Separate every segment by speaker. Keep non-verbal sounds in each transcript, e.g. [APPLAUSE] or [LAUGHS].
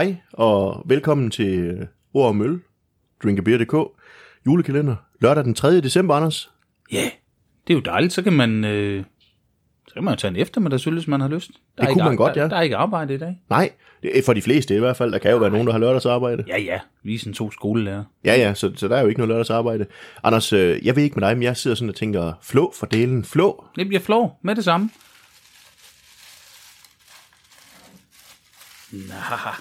Speaker 1: Hej, og velkommen til Ord og Møl, drinkabeer.dk, julekalender, lørdag den 3. december, Anders.
Speaker 2: Ja, yeah, det er jo dejligt. Så kan man, øh, så kan man jo tage en eftermiddagsøl, hvis man har lyst. Der
Speaker 1: Det kunne
Speaker 2: ikke,
Speaker 1: man godt,
Speaker 2: der,
Speaker 1: ja.
Speaker 2: Der er ikke arbejde i dag.
Speaker 1: Nej, det er for de fleste i hvert fald. Der kan jo være nogen, der har lørdagsarbejde.
Speaker 2: Ja, ja. Vi er sådan to skolelærer.
Speaker 1: Ja, ja, så, så der er jo ikke noget lørdagsarbejde. Anders, øh, jeg ved ikke med dig, men jeg sidder sådan og tænker, flå for delen, flå.
Speaker 2: Det bliver flår med det samme. Nah.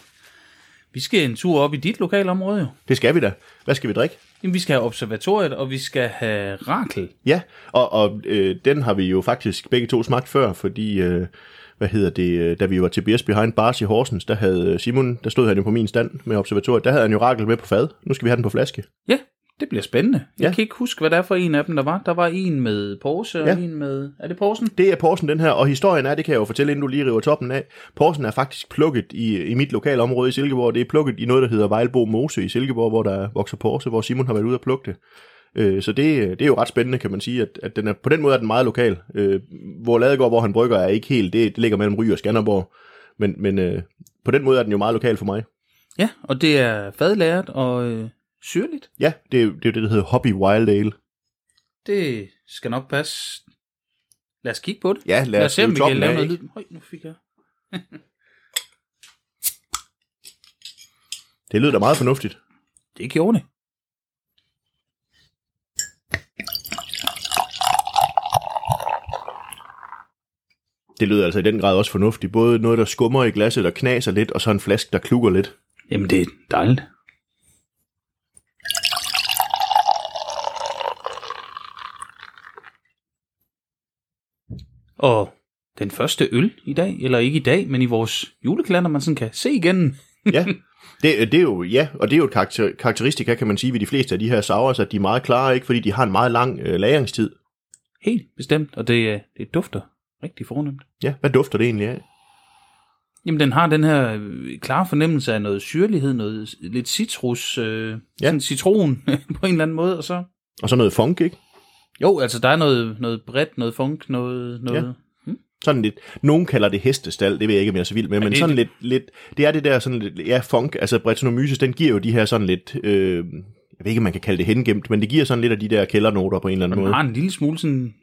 Speaker 2: Vi skal en tur op i dit lokalområde jo.
Speaker 1: Det skal vi da. Hvad skal vi drikke?
Speaker 2: Jamen, vi skal have observatoriet, og vi skal have Rakel.
Speaker 1: Ja, og, og øh, den har vi jo faktisk begge to smagt før, fordi, øh, hvad hedder det, øh, da vi var til Beers Behind Bars i Horsens, der havde øh, Simon, der stod han jo på min stand med observatoriet, der havde han jo Rakel med på fad. Nu skal vi have den på flaske.
Speaker 2: Ja, det bliver spændende. Jeg
Speaker 1: Ja.
Speaker 2: kan ikke huske, hvad det er for en af dem, der var. Der var en med pause, og
Speaker 1: Ja.
Speaker 2: en med... Er det pausen?
Speaker 1: Det er Porsen, den her, og historien er, det kan jeg jo fortælle, inden du lige river toppen af. Porsen er faktisk plukket i, i mit lokalområde i Silkeborg. Det er plukket i noget, der hedder Vejlbo Mose i Silkeborg, hvor der vokser porse, hvor Simon har været ude og plukke det. Øh, Så det, det er jo ret spændende, kan man sige, at, at den er, på den måde er den meget lokal. Øh, Hvor Ladegård, hvor han brygger, er ikke helt, det, det ligger mellem Ry og Skanderborg. Men, men øh, på den måde er den jo meget lokal for mig.
Speaker 2: Ja, og det er fadlæret og øh, syrligt.
Speaker 1: Ja, det er det, er det der hedder Hobby Wild Ale.
Speaker 2: Det skal nok passe. Lad os kigge på det.
Speaker 1: Ja, lad
Speaker 2: Lad
Speaker 1: os
Speaker 2: se, om vi kan lave noget lyd. Høj, nu fik jeg. [LAUGHS]
Speaker 1: Det lyder da meget fornuftigt.
Speaker 2: Det gjorde det.
Speaker 1: Det lyder altså i den grad også fornuftigt. Både noget, der skummer i glasset og knaser lidt, og så en flaske, der klukker lidt.
Speaker 2: Jamen, det er dejligt. Og den første øl i dag, eller ikke i dag, men i vores julekalender, man sådan kan se igen. [LAUGHS]
Speaker 1: Ja, det, det er jo, ja, og det er jo et karakter, karakteristika, kan man sige, ved de fleste af de her sours, at de er meget klare, ikke? fordi de har en meget lang øh, lagringstid.
Speaker 2: Helt bestemt, og det, det dufter rigtig fornemt.
Speaker 1: Ja, hvad dufter det egentlig af?
Speaker 2: Jamen, den har den her øh, klare fornemmelse af noget syrlighed, noget lidt citrus, øh,
Speaker 1: ja.
Speaker 2: sådan citron [LAUGHS] på en eller anden måde, og så...
Speaker 1: Og så noget funk, ikke?
Speaker 2: Jo, altså der er noget, noget bredt, noget funk, noget... noget
Speaker 1: Ja. Sådan lidt, nogen kalder det hestestal, det ved jeg ikke, om jeg er så vild med, men
Speaker 2: det-
Speaker 1: sådan lidt, lidt, det er det der sådan lidt, ja, funk, altså Brettanomyces, den giver jo de her sådan lidt, øh, jeg ved ikke, om man kan kalde det hengemt, men det giver sådan lidt af de der kældernoter på en eller anden
Speaker 2: Den
Speaker 1: måde.
Speaker 2: har en lille smule sådan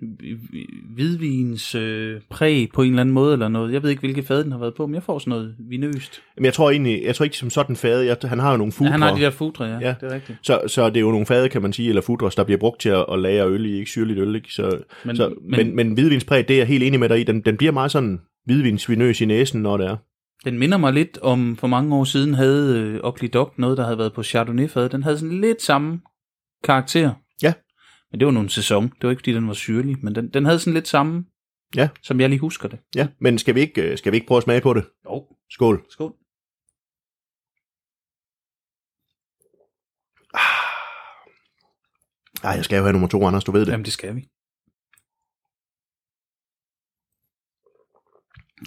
Speaker 2: hvidvins øh, præg på en eller anden måde, eller noget. Jeg ved ikke, hvilket fad den har været på, men jeg får sådan noget vinøst.
Speaker 1: Men jeg tror egentlig, jeg tror ikke som sådan fade, jeg, han har jo nogle
Speaker 2: Ja,
Speaker 1: fudre.
Speaker 2: han har de der fudre, ja.
Speaker 1: Ja.
Speaker 2: ja. Det er rigtigt.
Speaker 1: Så, så det er jo nogle fade, kan man sige, eller fudres, der bliver brugt til at, at lagre øl i, ikke syrligt øl, ikke? Så, men, så, men, men-
Speaker 2: men
Speaker 1: hvidvinspræg, det er jeg helt enig med dig i, den, den bliver meget sådan hvidvinsvinøs i næsen, når det er.
Speaker 2: Den minder mig lidt om, for mange år siden havde øh, Ugly Dog noget, der havde været på Chardonnay-fad. Den havde sådan lidt samme karakter.
Speaker 1: Ja.
Speaker 2: Men det var nogle sæson. Det var ikke, fordi den var syrlig, men den, den havde sådan lidt samme,
Speaker 1: Ja.
Speaker 2: som jeg lige husker det.
Speaker 1: Ja, men skal vi ikke, øh, skal vi ikke prøve at smage på det?
Speaker 2: Jo,
Speaker 1: Skål.
Speaker 2: skål.
Speaker 1: Ej, jeg skal jo have nummer to, Anders, du ved det.
Speaker 2: Jamen, det skal vi.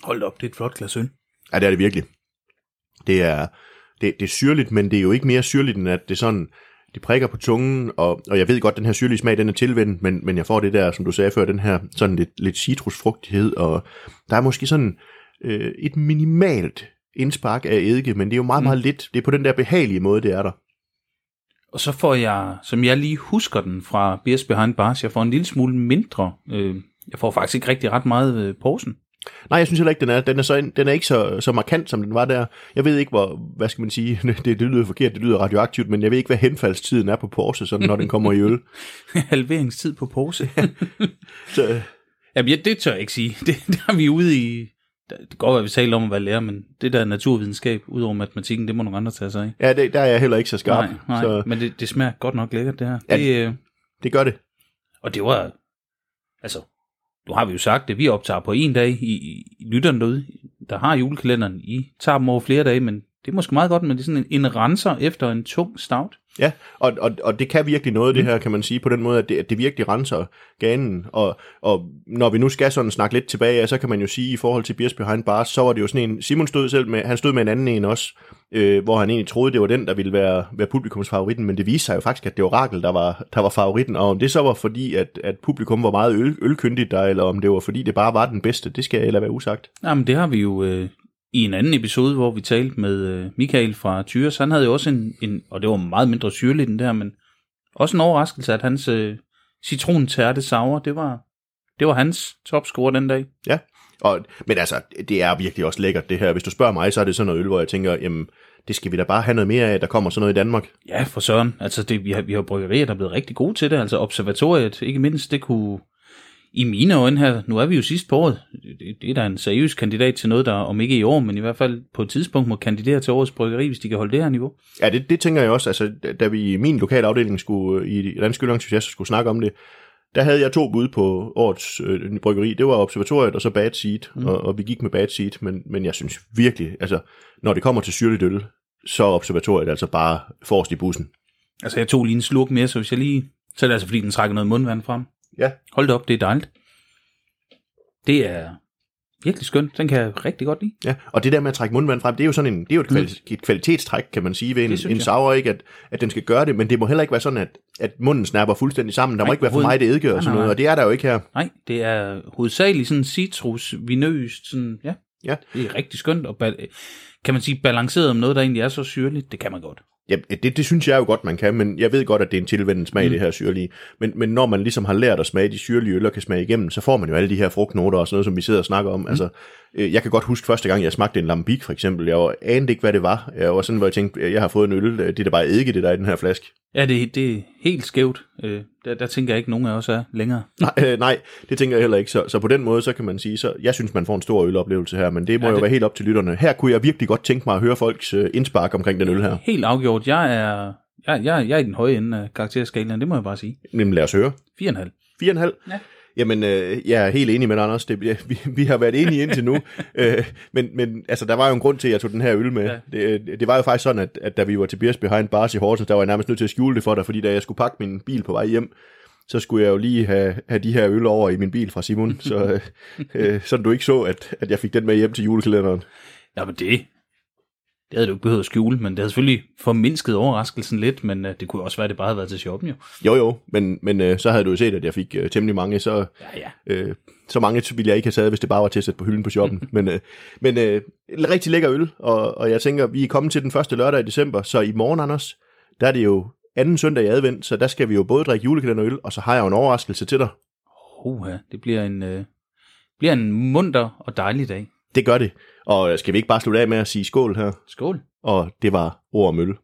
Speaker 2: Hold op, det er et flot glas øl.
Speaker 1: Ja, det er det virkelig. Det er, det, det er syrligt, men det er jo ikke mere syrligt, end at det sådan, det prikker på tungen, og, og jeg ved godt, den her syrlige smag, den er tilvendt, men, men jeg får det der, som du sagde før, den her sådan lidt, lidt citrusfrugtighed, og der er måske sådan øh, et minimalt indspark af eddike, men det er jo meget,
Speaker 2: Mm.
Speaker 1: meget lidt. Det er på den der behagelige måde, det er der.
Speaker 2: Og så får jeg, som jeg lige husker den fra Beers Behind Bars, jeg får en lille smule mindre. Øh, jeg får faktisk ikke rigtig ret meget øh, posen.
Speaker 1: Nej, jeg synes heller ikke, den er, den er, så, den er ikke så, så markant, som den var der. Jeg ved ikke, hvor, hvad skal man sige, [LAUGHS] det, det lyder forkert, det lyder radioaktivt, men jeg ved ikke, hvad henfaldstiden er på Porsche, sådan, når den kommer i øl. [LAUGHS]
Speaker 2: Halveringstid på pose. [LAUGHS]
Speaker 1: Så,
Speaker 2: Jamen, ja, det tør jeg ikke sige. Det, det har vi ude i... Det går godt, at vi taler om at være lærer, men det der naturvidenskab, udover matematikken, det må nogle andre tage sig af.
Speaker 1: ja, det, der er jeg heller ikke så skarp.
Speaker 2: nej, nej,
Speaker 1: Så
Speaker 2: men det, det smager godt nok lækkert, det her.
Speaker 1: Ja,
Speaker 2: Det, øh,
Speaker 1: det gør det.
Speaker 2: og det var... Altså, nu har vi jo sagt det, vi optager på en dag i, i, i lytterne derude, der har julekalenderen. I tager dem over flere dage, men det er måske meget godt, men det er sådan en, en renser efter en tung stout.
Speaker 1: Ja, og, og, og det kan virkelig noget, det her, kan man sige, på den måde, at det, at det virkelig renser ganen. Og, og når vi nu skal sådan snakke lidt tilbage, så kan man jo sige, i forhold til Beers Behind Bars, så var det jo sådan en, Simon stod selv med, han stod med en anden en også, øh, hvor han egentlig troede, det var den, der ville være, være publikumsfavoritten, men det viste sig jo faktisk, at det var Rakel, der var, der var favoritten, og om det så var fordi, at, at publikum var meget øl, ølkyndigt der, eller om det var fordi, det bare var den bedste, det skal jeg lade være usagt.
Speaker 2: Jamen, det har vi jo... Øh, i en anden episode, hvor vi talte med øh, Michael fra Tyres, han havde jo også en, en, og det var meget mindre syrligt end der, men også en overraskelse, at hans øh, citrontærte sauer, det var, det var hans topscore den dag.
Speaker 1: Ja, og, men altså, det er virkelig også lækkert det her. Hvis du spørger mig, så er det sådan noget øl, hvor jeg tænker, jamen, det skal vi da bare have noget mere af, der kommer sådan noget i Danmark.
Speaker 2: Ja, for søren. Altså, det, vi, har, vi har bryggerier, der er blevet rigtig gode til det. Altså, observatoriet, ikke mindst, det kunne... I mine øjne her, nu er vi jo sidst på året, det, det er da en seriøs kandidat til noget, der om ikke i år, men i hvert fald på et tidspunkt må kandidere til årets bryggeri, hvis de kan holde det her niveau.
Speaker 1: Ja, det, det tænker jeg også. Altså, da vi i min lokale afdeling skulle, i Dansk Øllentusiast skulle snakke om det, der havde jeg to bud på årets øh, bryggeri. Det var Observatoriet og så Bad Seed, mm. og, og vi gik med Bad Seed, men, men jeg synes virkelig, altså, når det kommer til syrligt øl, så er Observatoriet altså bare forrest i bussen.
Speaker 2: Altså, jeg tog lige en slurk mere, så hvis jeg lige... Så er det altså, fordi den trækker noget mundvand frem.
Speaker 1: Ja.
Speaker 2: Hold det op, det er dejligt. Det er virkelig skønt. Den kan jeg rigtig godt lide.
Speaker 1: Ja, og det der med at trække mundvand frem, det er jo sådan en, det er jo et, kvali- et kvalitetstræk, kan man sige, ved en, en sauer, ikke? At, at den skal gøre det, men det må heller ikke være sådan, at, at munden snapper fuldstændig sammen. Der må
Speaker 2: Nej,
Speaker 1: ikke være for meget eddike og sådan noget, og det er der jo ikke her.
Speaker 2: Nej, det er hovedsageligt sådan citrus, vinøst, sådan, ja.
Speaker 1: Ja.
Speaker 2: Det er rigtig skønt, og kan man sige balanceret om noget, der egentlig er så syrligt? Det kan man godt.
Speaker 1: Ja, det, det synes jeg jo godt, man kan, men jeg ved godt, at det er en tilvendet smag, mm. det her syrlige. Men, men når man ligesom har lært at smage de syrlige øl og kan smage igennem, så får man jo alle de her frugtnoter og sådan noget, som vi sidder og snakker om. Mm. Altså, øh, jeg kan godt huske første gang, jeg smagte en lambic for eksempel. Jeg var, anede ikke, hvad det var. Jeg var sådan, hvor jeg tænkte, jeg har fået en øl, øh, det er da bare eddike, det der er i den her flaske.
Speaker 2: Ja, det, det er helt skævt. Øh, der, der tænker jeg ikke, nogen af os er længere.
Speaker 1: Nej, øh, nej, det tænker jeg heller ikke. Så, så på den måde, så kan man sige, så jeg synes, man får en stor øloplevelse her, men det må
Speaker 2: Ja,
Speaker 1: jo
Speaker 2: det-
Speaker 1: være helt op til lytterne. Her kunne jeg virkelig godt tænke mig at høre folks øh, indspark omkring den øl her.
Speaker 2: Helt afgjort. Jeg er, jeg, jeg, jeg er i den høje ende af karakterskalaen, det må jeg bare sige.
Speaker 1: Nemlig lad os høre.
Speaker 2: 4,5.
Speaker 1: 4,5?
Speaker 2: Ja.
Speaker 1: Jamen, øh, jeg er helt enig med dig, Anders. Det, ja, vi, vi har været enige indtil nu. [LAUGHS] øh, men, men altså, der var jo en grund til, at jeg tog den her øl med.
Speaker 2: Ja.
Speaker 1: Det, det var jo faktisk sådan, at, at da vi var til Beers Behind Bars i Horsens, der var jeg nærmest nødt til at skjule det for dig, fordi da jeg skulle pakke min bil på vej hjem, så skulle jeg jo lige have, have de her øl over i min bil fra Simon, så [LAUGHS] øh, øh, sådan du ikke så, at, at jeg fik den med hjem til julekalenderen.
Speaker 2: Ja, men det, det havde du ikke behøvet at skjule, men det havde selvfølgelig formindsket overraskelsen lidt, men uh, det kunne også være, at det bare havde været til shoppen jo.
Speaker 1: Jo jo, men, men øh, så havde du jo set, at jeg fik øh, temmelig mange, så
Speaker 2: Ja, ja.
Speaker 1: Øh, så mange ville jeg ikke have taget, hvis det bare var til at sætte på hylden på shoppen. [LAUGHS] men øh, men øh, rigtig lækker øl, og, og jeg tænker, vi er kommet til den første lørdag i december, så i morgen, Anders, der er det jo anden søndag i advent, så der skal vi jo både drikke julekalenderøl, og så har jeg jo en overraskelse til dig.
Speaker 2: Uha, det bliver en, uh, bliver en munter og dejlig dag.
Speaker 1: Det gør det. Og øh, skal vi ikke bare slutte af med at sige skål her?
Speaker 2: Skål.
Speaker 1: Og det var ord om øl.